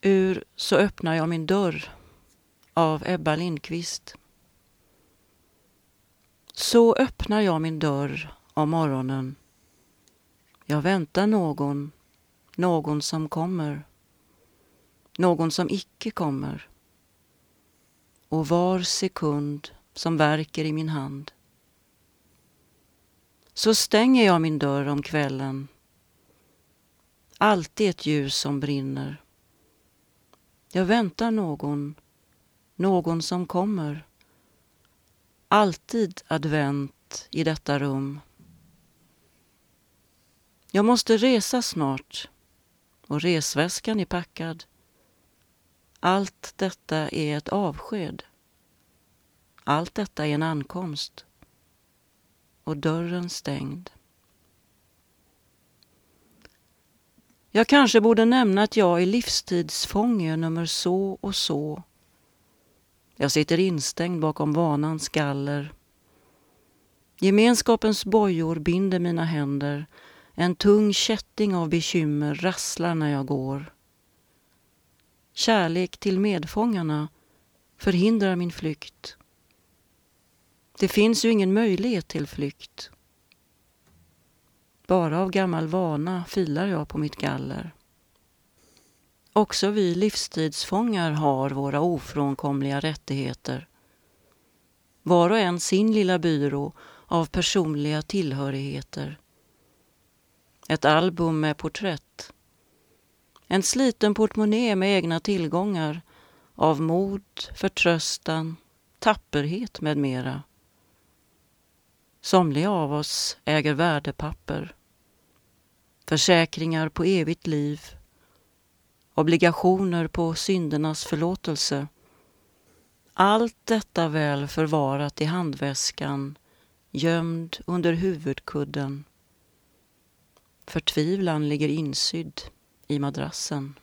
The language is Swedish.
ur Så öppnar jag min dörr av Ebba Lindqvist. Så öppnar jag min dörr om morgonen. Jag väntar någon, någon som kommer, någon som icke kommer. Och var sekund som verkar i min hand. Så stänger jag min dörr om kvällen. Alltid ett ljus som brinner. Jag väntar någon, någon som kommer. Alltid advent i detta rum. Jag måste resa snart och resväskan är packad. Allt detta är ett avsked. Allt detta är en ankomst. Och dörren stängd. Jag kanske borde nämna att jag är livstidsfånge nummer så och så. Jag sitter instängd bakom vanans galler. Gemenskapens bojor binder mina händer. En tung kätting av bekymmer rasslar när jag går. Kärlek till medfångarna förhindrar min flykt. Det finns ju ingen möjlighet till flykt. Bara av gammal vana filar jag på mitt galler. Också vi livstidsfångar har våra ofrånkomliga rättigheter. Var och en sin lilla byrå av personliga tillhörigheter. Ett album med porträtt. En sliten portmonnä med egna tillgångar av mod, förtröstan, tapperhet med mera. Somliga av oss äger värdepapper försäkringar på evigt liv, obligationer på syndernas förlåtelse. Allt detta väl förvarat i handväskan, gömd under huvudkudden. Förtvivlan ligger insydd i madrassen.